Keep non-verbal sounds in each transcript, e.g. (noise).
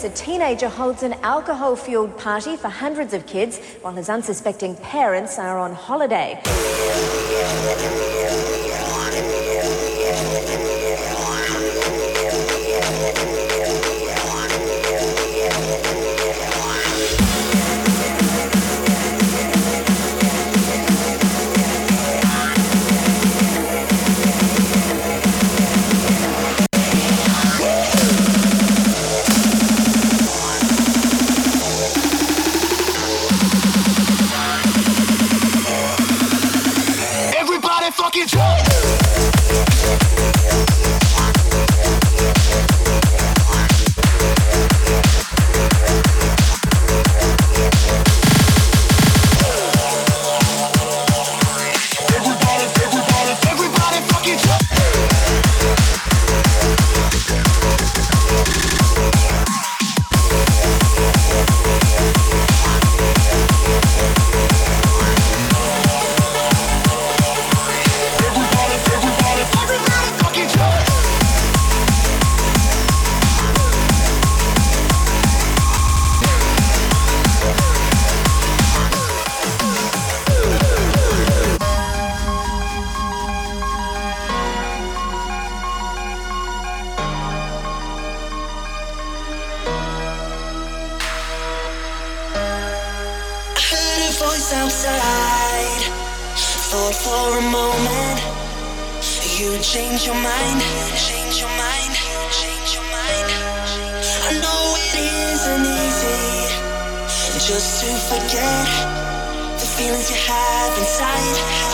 business. A teenager holds an alcohol fueled party for hundreds of kids while his unsuspecting parents are on holiday. just to forget the feelings you have inside.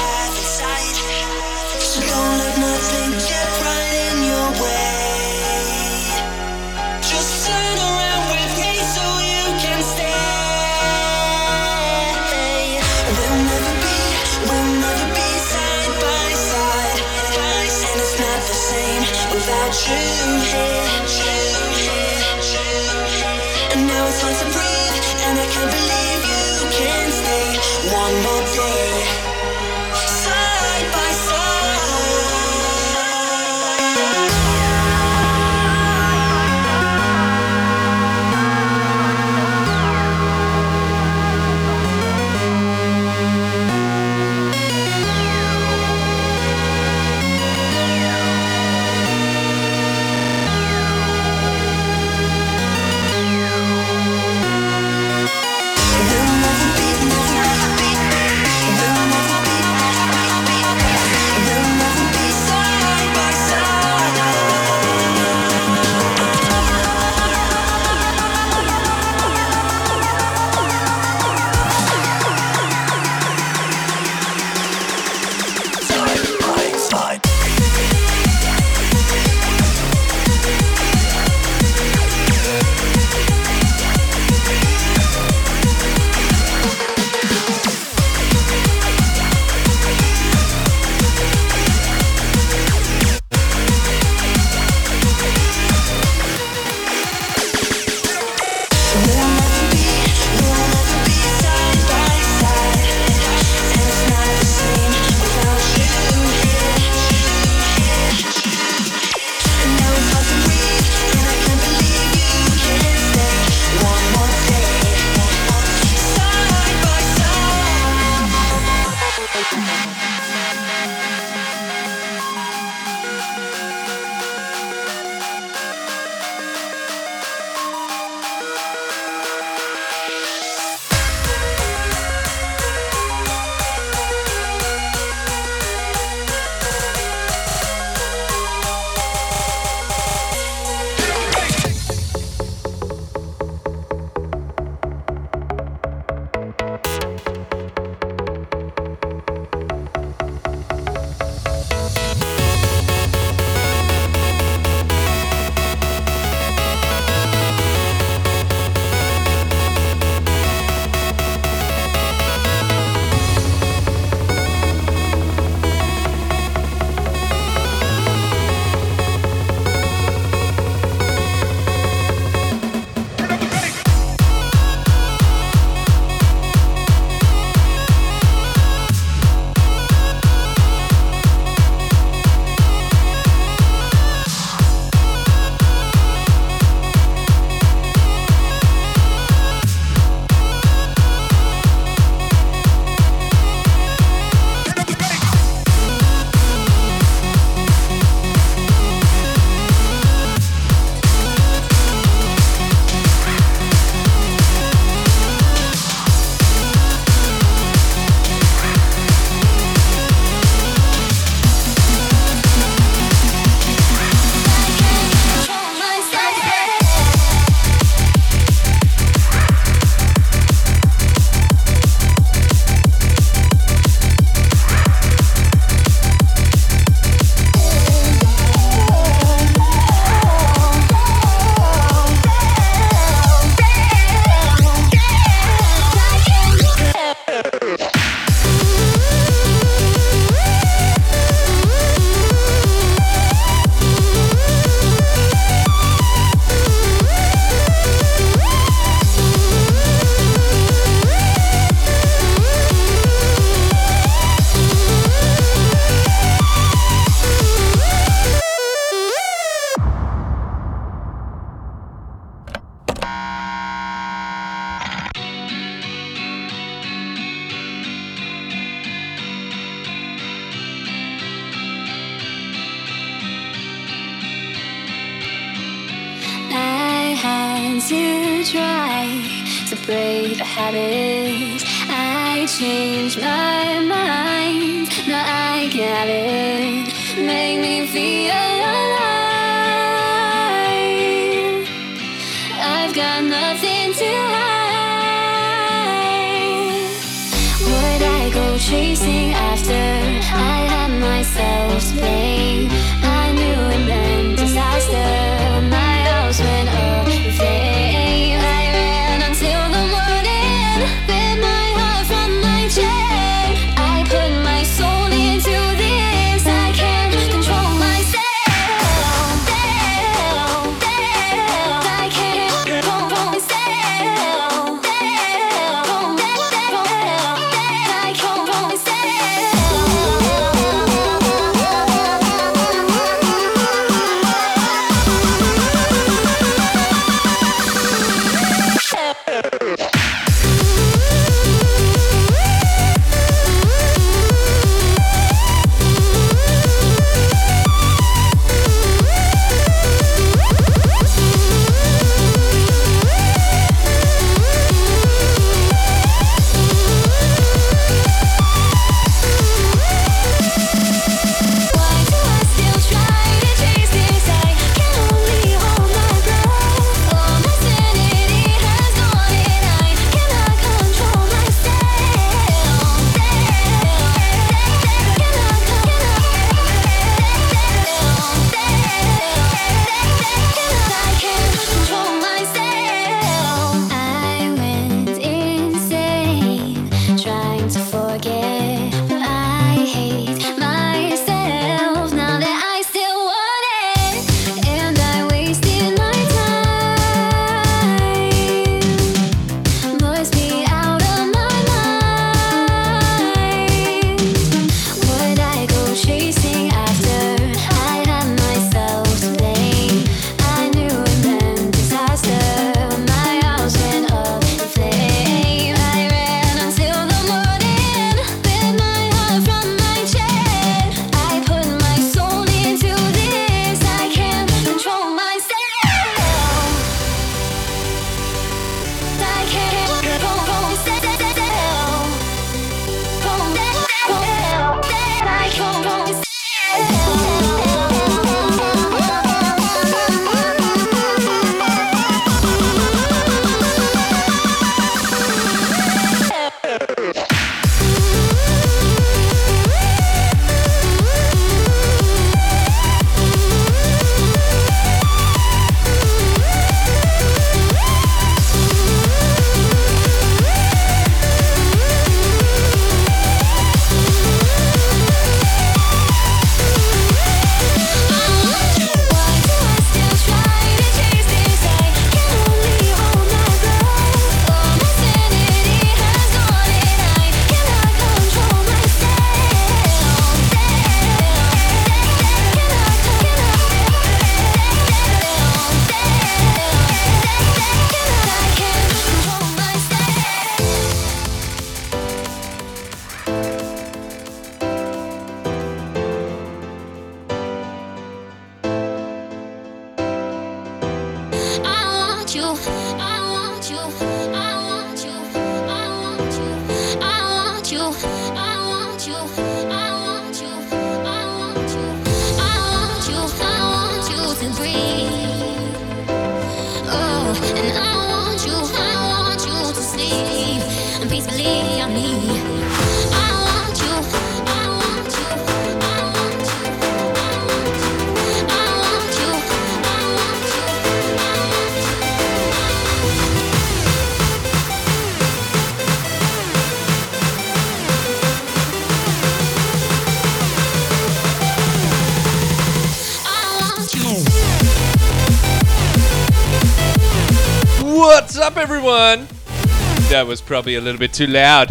was probably a little bit too loud.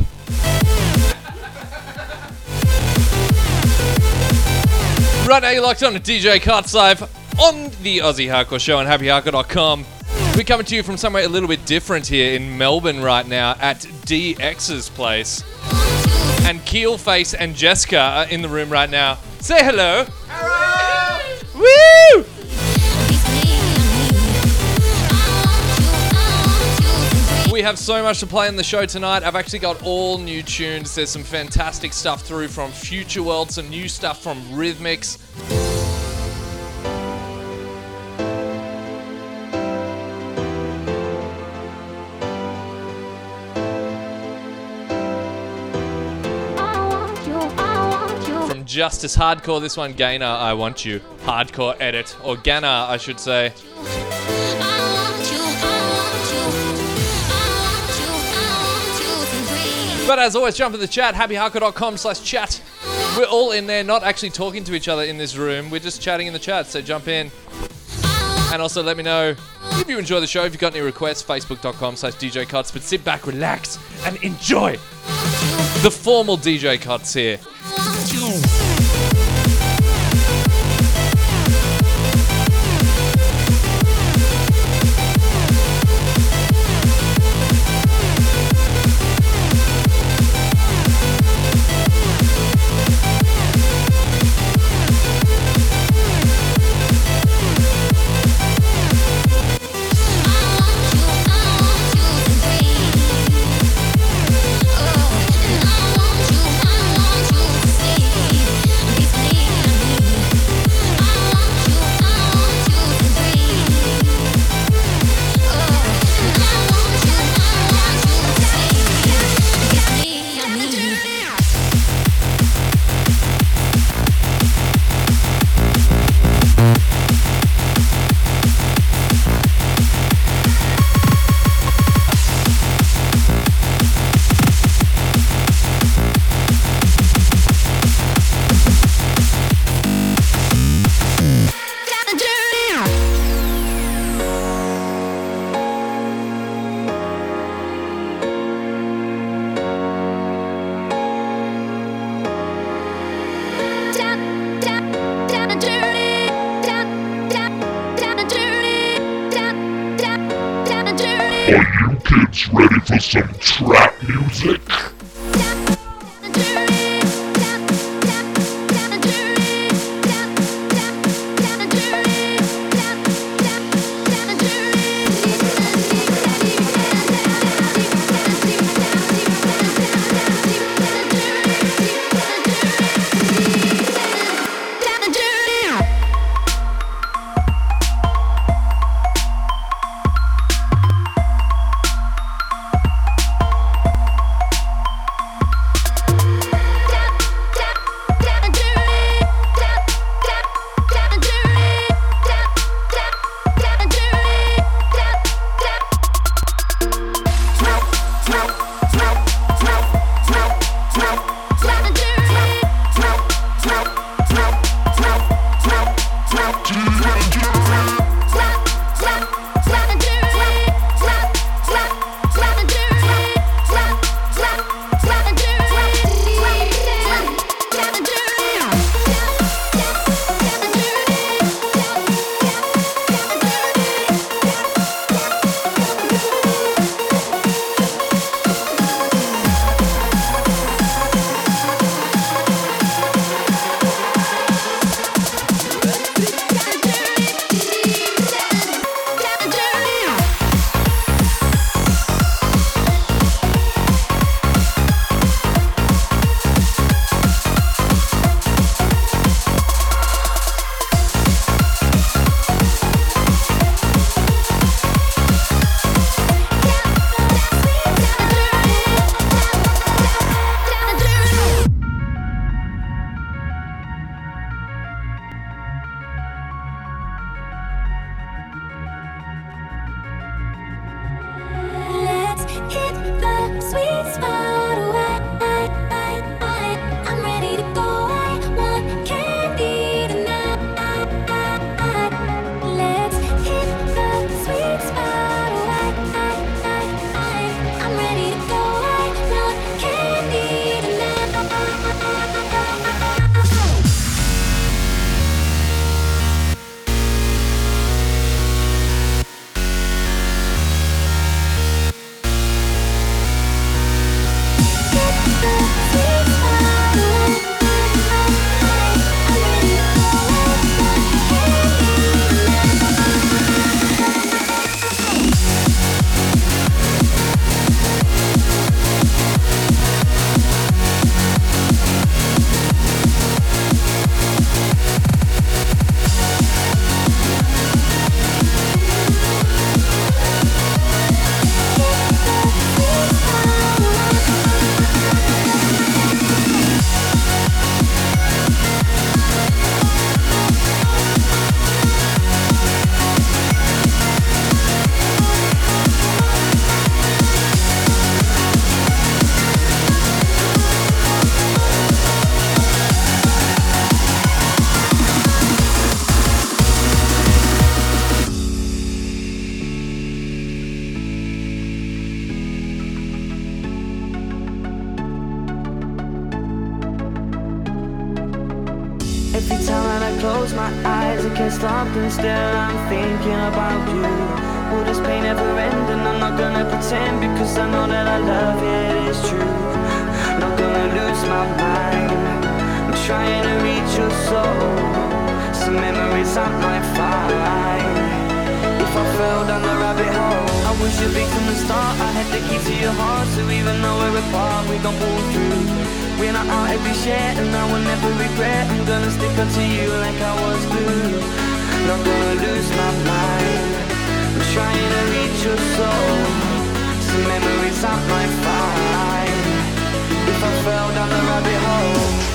right now, you're locked on to DJ Cuts Live on the Aussie Hardcore Show on happyhardcore.com. We're coming to you from somewhere a little bit different here in Melbourne right now at DX's place. And Keelface and Jessica are in the room right now. Say hello. Have so much to play in the show tonight. I've actually got all new tunes. There's some fantastic stuff through from Future World, some new stuff from Rhythmics. From Justice Hardcore, this one, Gainer, I Want You. Hardcore edit, or Ganna, I should say. But as always, jump in the chat, happyhardcore.com slash chat. We're all in there, not actually talking to each other in this room. We're just chatting in the chat, so jump in. And also let me know if you enjoy the show, if you've got any requests, facebook.com slash DJ Cuts. But sit back, relax, and enjoy the formal DJ Cuts here. Are you kids ready for some trap music? from the start I had the key to your heart So even though we're apart, we gon' pull through. We're not out every share and I will never regret. I'm gonna stick up to you like I was blue. Not gonna lose my mind. I'm trying to reach your soul. Some memories I might find. If I fell down the rabbit hole.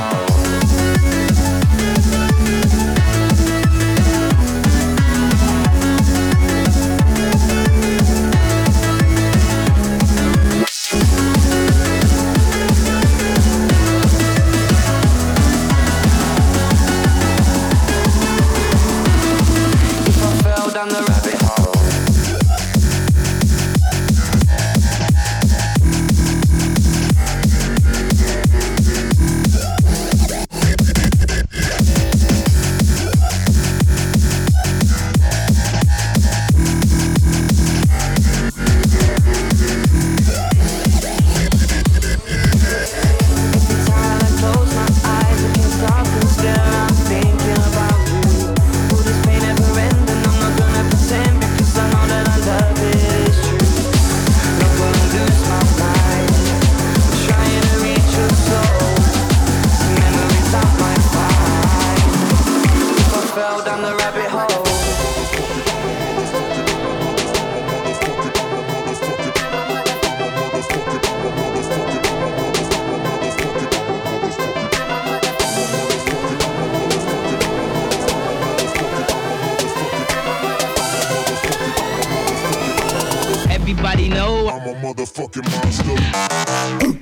everybody know I'm a motherfucking monster.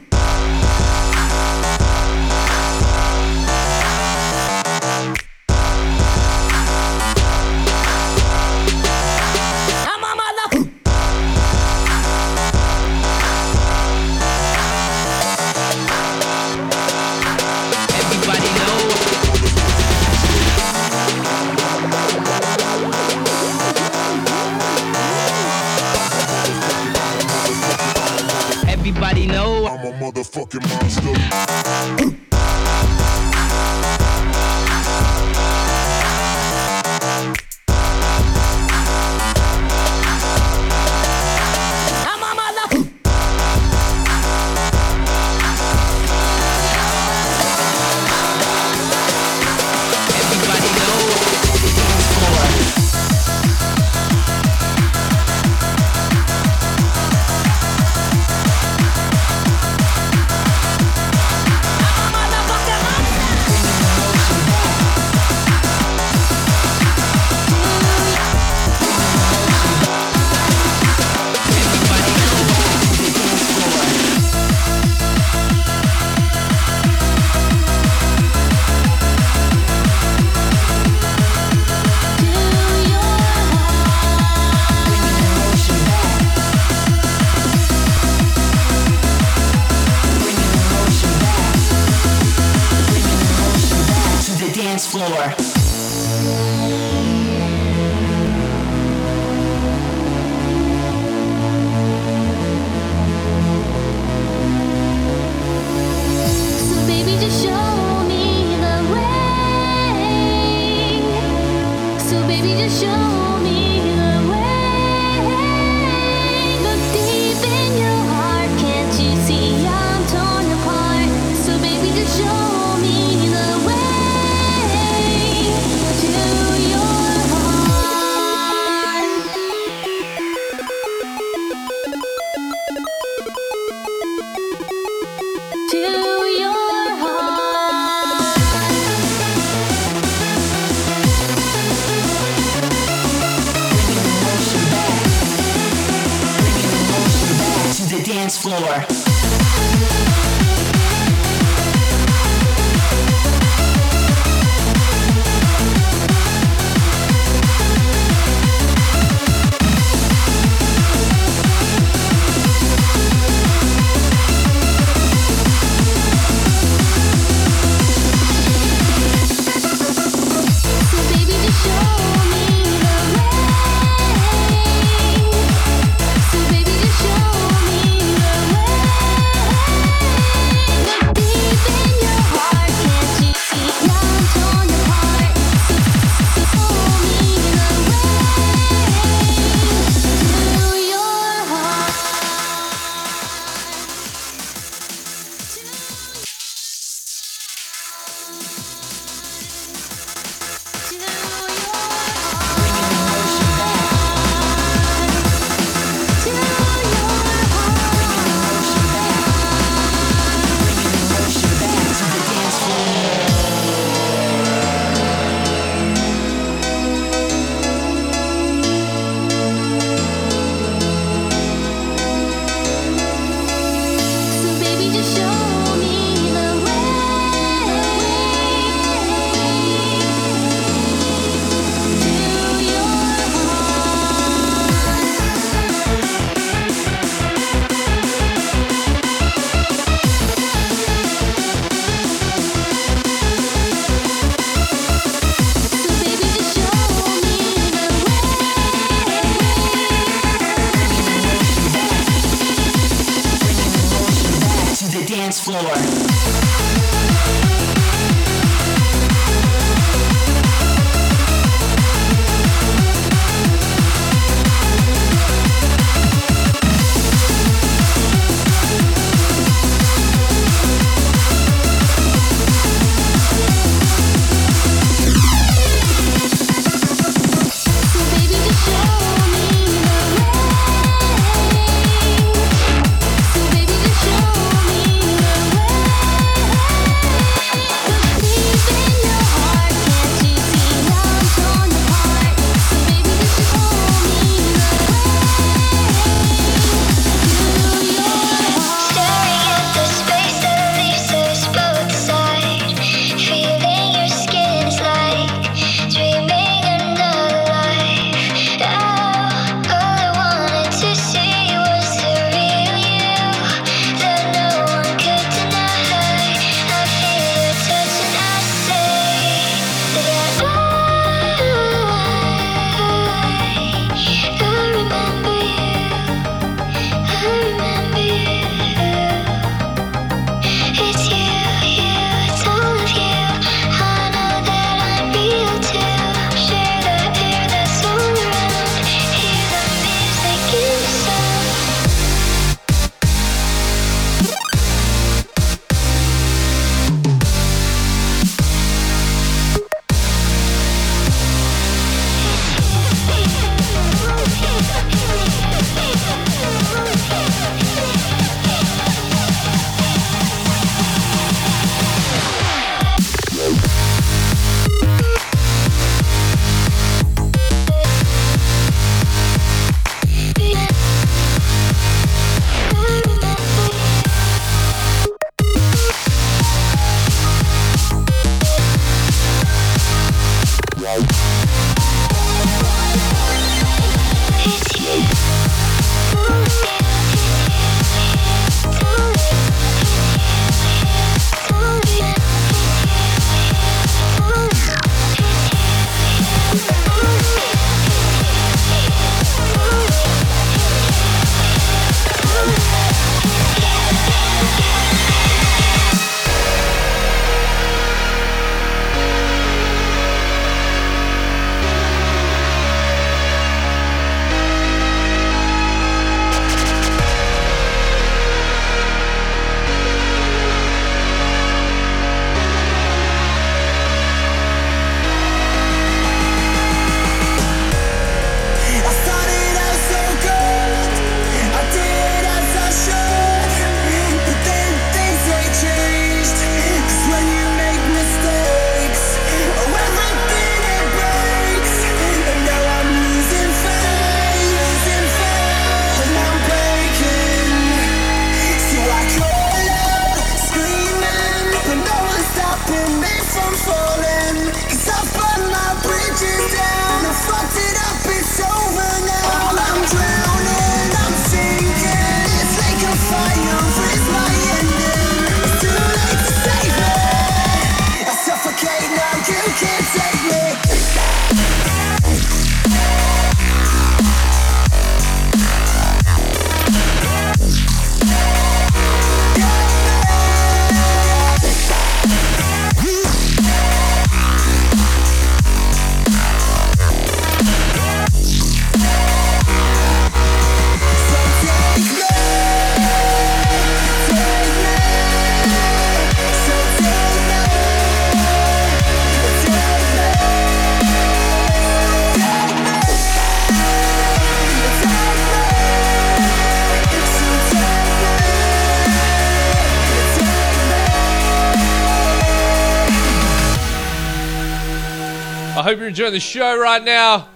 Hope you're enjoying the show right now.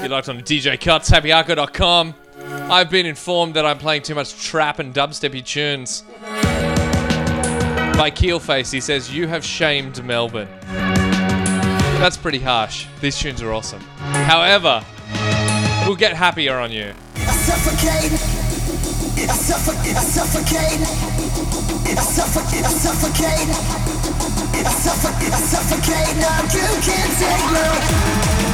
You're locked on to DJ Cuts, happyhardcore.com. I've been informed that I'm playing too much trap and dubsteppy tunes. By Keelface, he says, You have shamed Melbourne. That's pretty harsh. These tunes are awesome. However, we'll get happier on you. I suffocate. I suffocate. I suffocate. I suffocate. I suffocate. I suffocate. Now you can't take me.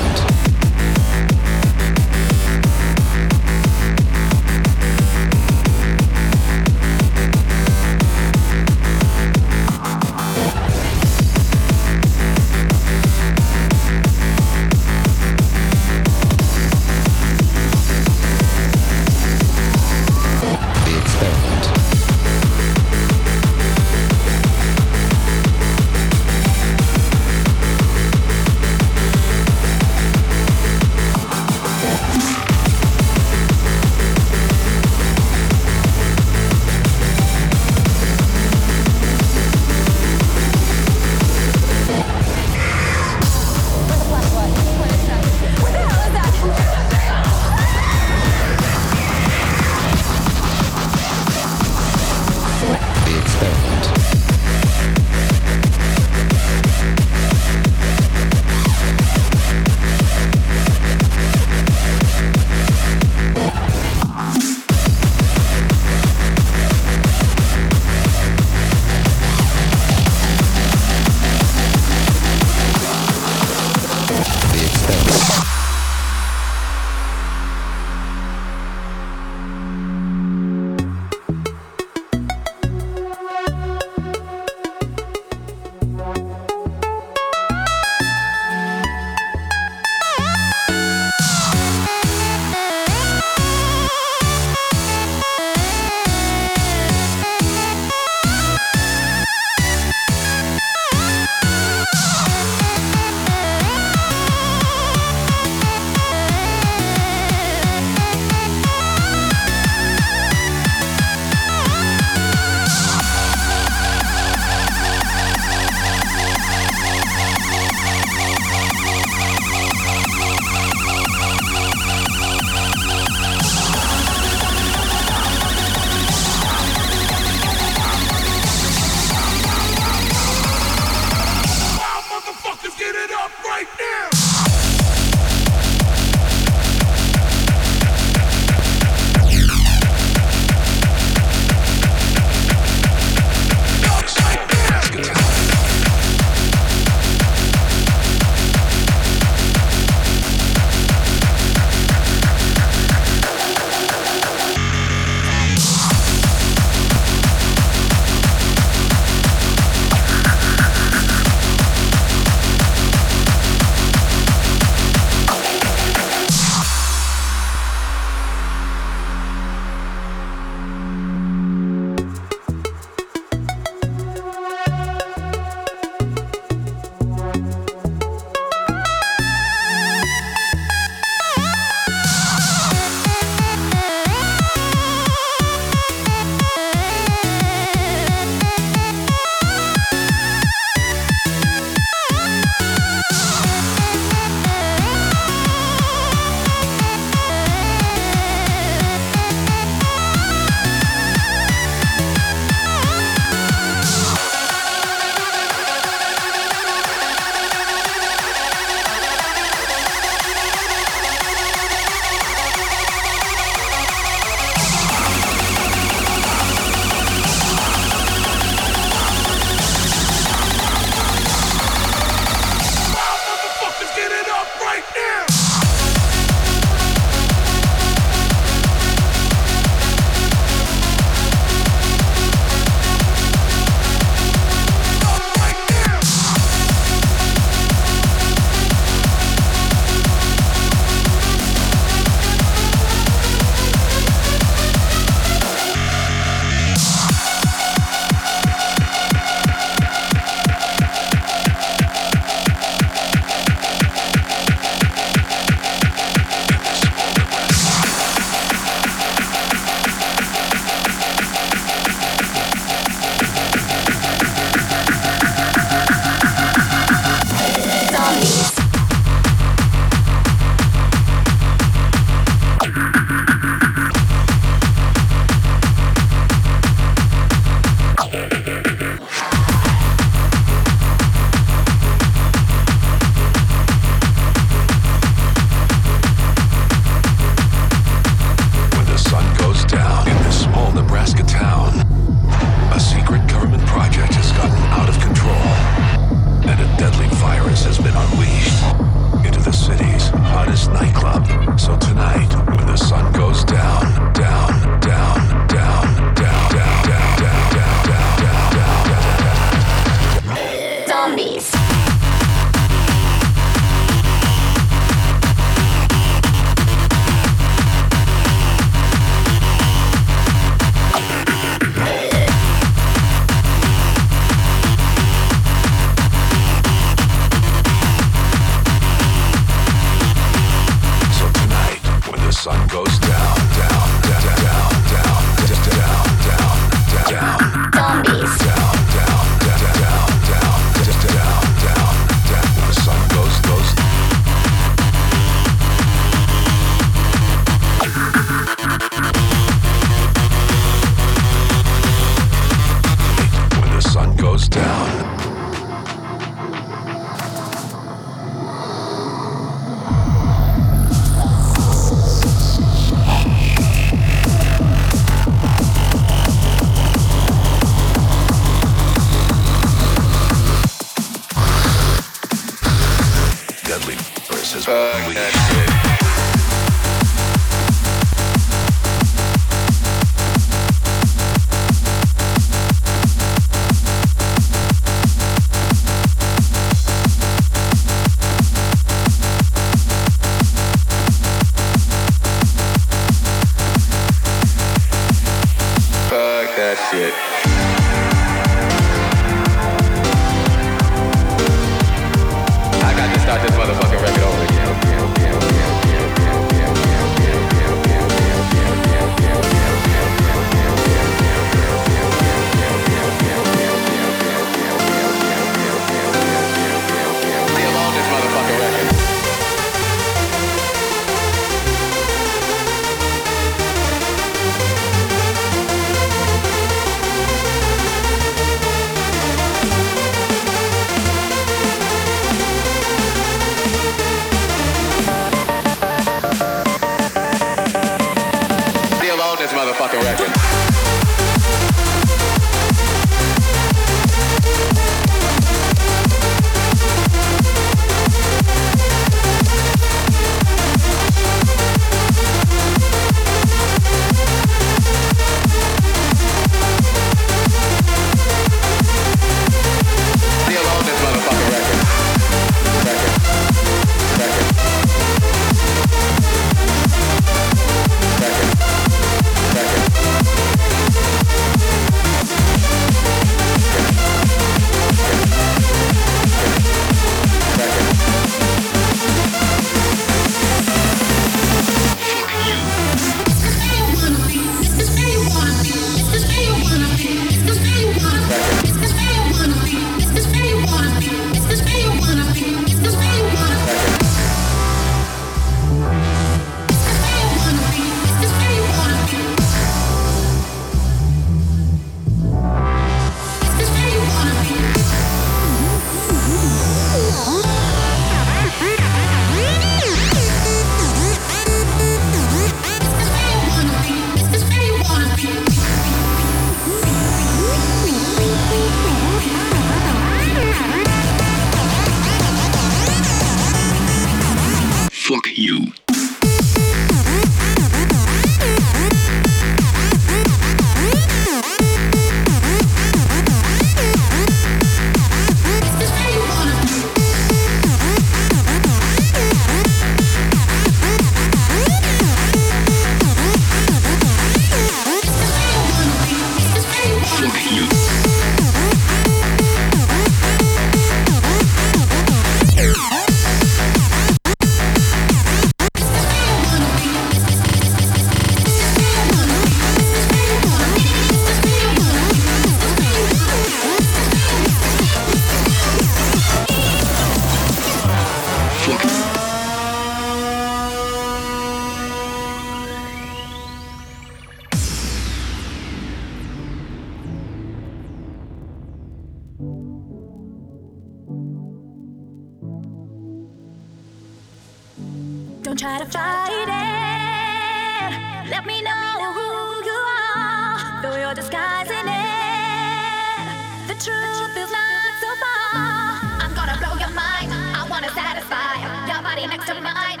Don't try to fight it. Let me know who you are, though you're disguising it. The truth is not so far. I'm gonna blow your mind. I wanna satisfy your body next to mine.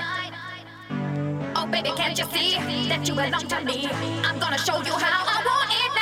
Oh, baby, can't you see that you belong to me? I'm gonna show you how I want it now.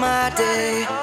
My day.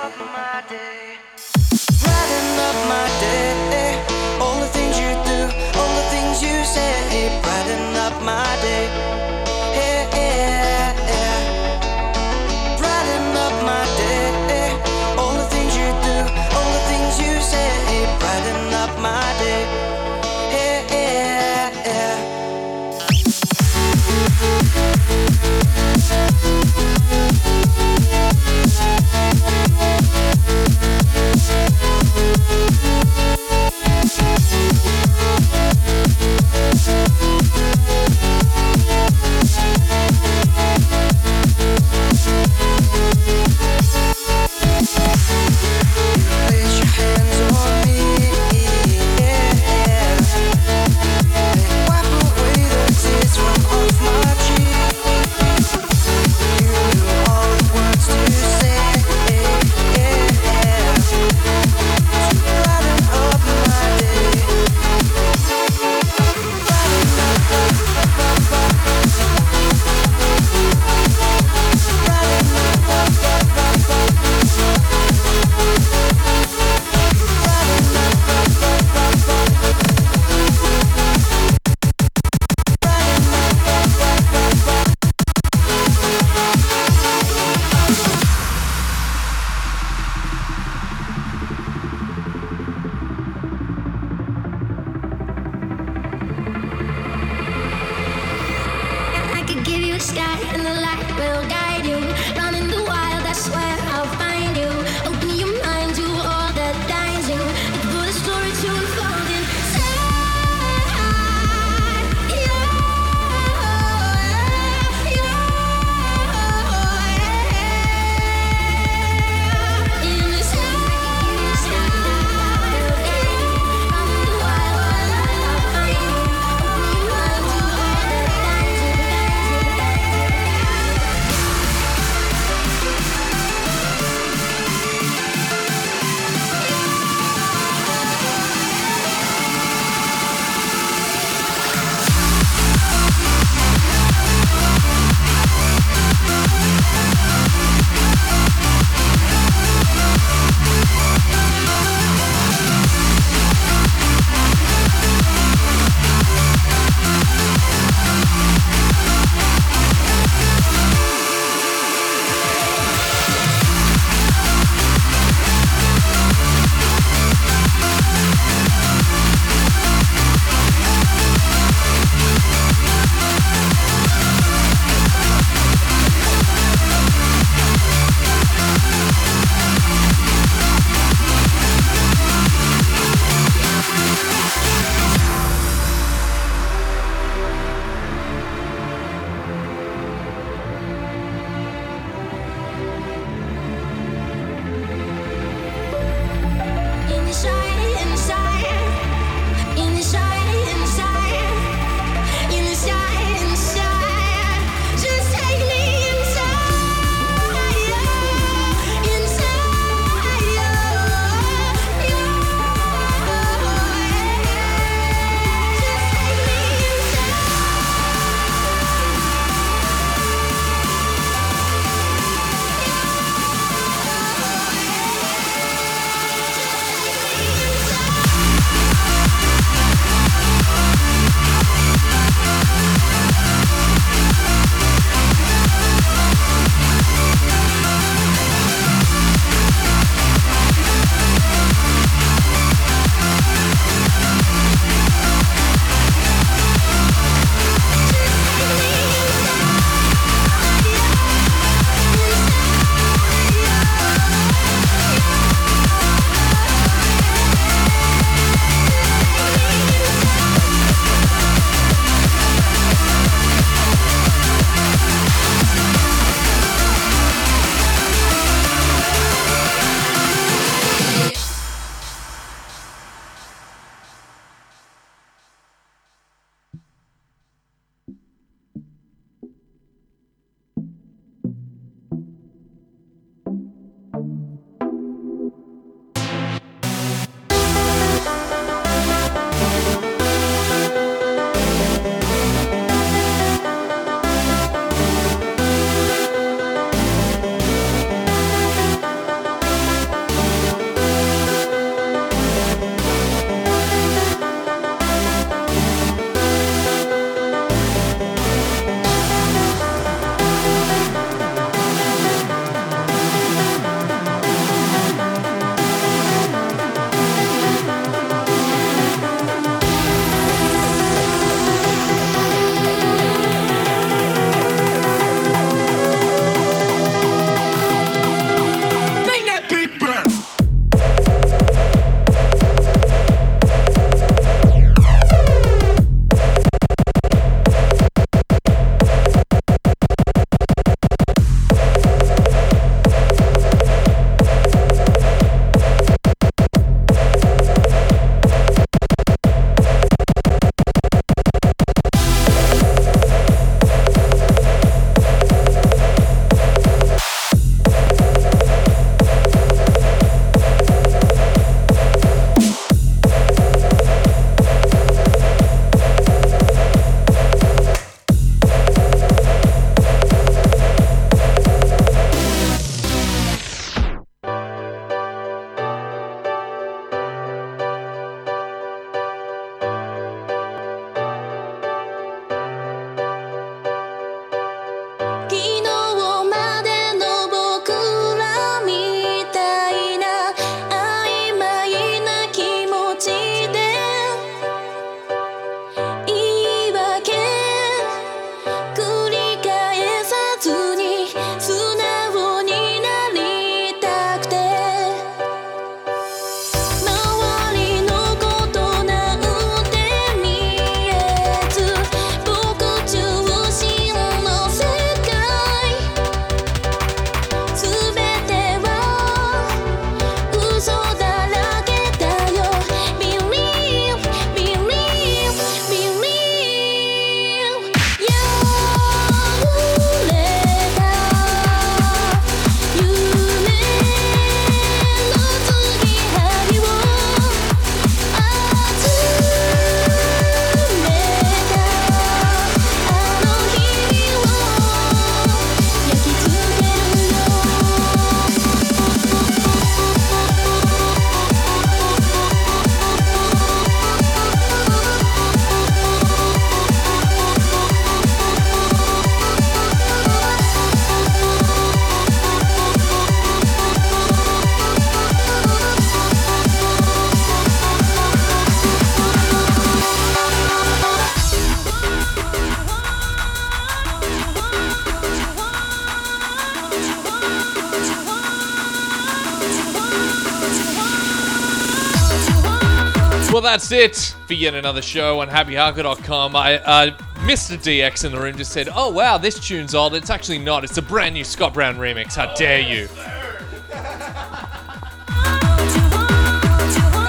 That's it for yet another show on happyhardcore.com. I, uh, Mr. DX in the room just said, Oh, wow, this tune's old. It's actually not. It's a brand new Scott Brown remix. How dare you?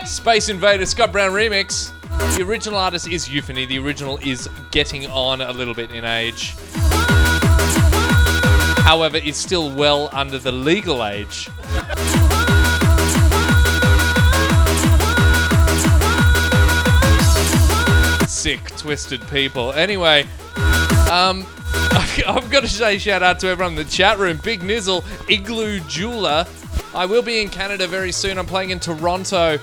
Space Invader Scott Brown remix. The original artist is Euphony. The original is getting on a little bit in age. However, is still well under the legal age. Sick, twisted people. Anyway, um, (laughs) I've got to say shout out to everyone in the chat room. Big Nizzle, Igloo Jeweler. I will be in Canada very soon. I'm playing in Toronto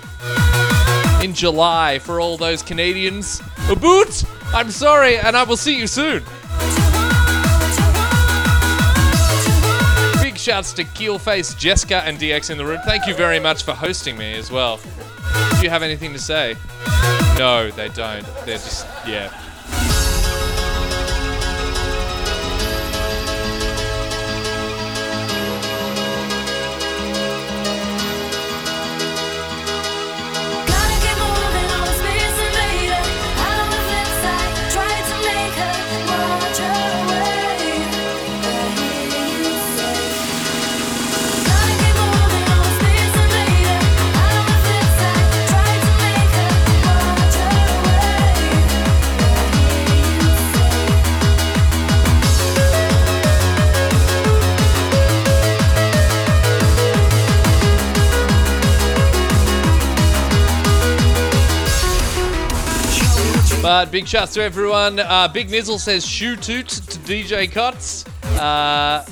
in July for all those Canadians. A boot! I'm sorry, and I will see you soon. Big shouts to Keelface, Jessica, and DX in the room. Thank you very much for hosting me as well. Do you have anything to say? No, they don't. They're just, yeah. But big shouts to everyone. Uh, big Nizzle says shoe toot to DJ Cuts. Uh,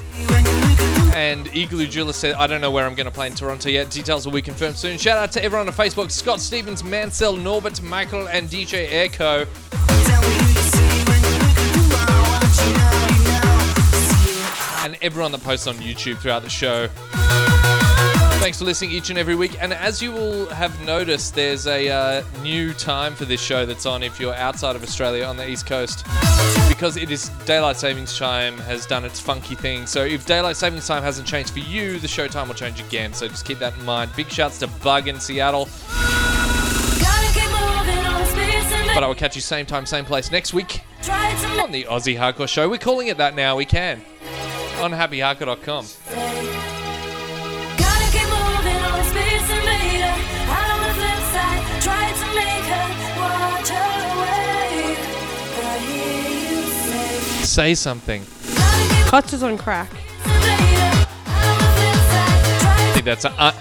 and Igloo Jeweler said, I don't know where I'm going to play in Toronto yet. Details will be confirmed soon. Shout out to everyone on Facebook Scott Stevens, Mansell, Norbert, Michael, and DJ Airco. And everyone that posts on YouTube throughout the show. Thanks for listening each and every week. And as you will have noticed, there's a uh, new time for this show that's on if you're outside of Australia on the East Coast. Because it is Daylight Savings Time has done its funky thing. So if Daylight Savings Time hasn't changed for you, the show time will change again. So just keep that in mind. Big shouts to Bug in Seattle. But I will catch you same time, same place next week on the Aussie Hardcore Show. We're calling it that now. We can. On happyhardcore.com. Say something. Clutch is on crack. I think that's a uh,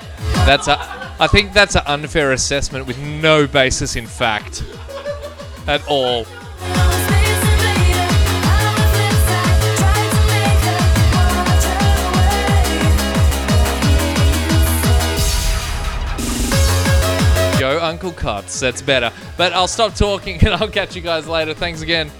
that's a I think that's an unfair assessment with no basis in fact at all. Yo, Uncle Cuts. That's better. But I'll stop talking (laughs) and I'll catch you guys later. Thanks again.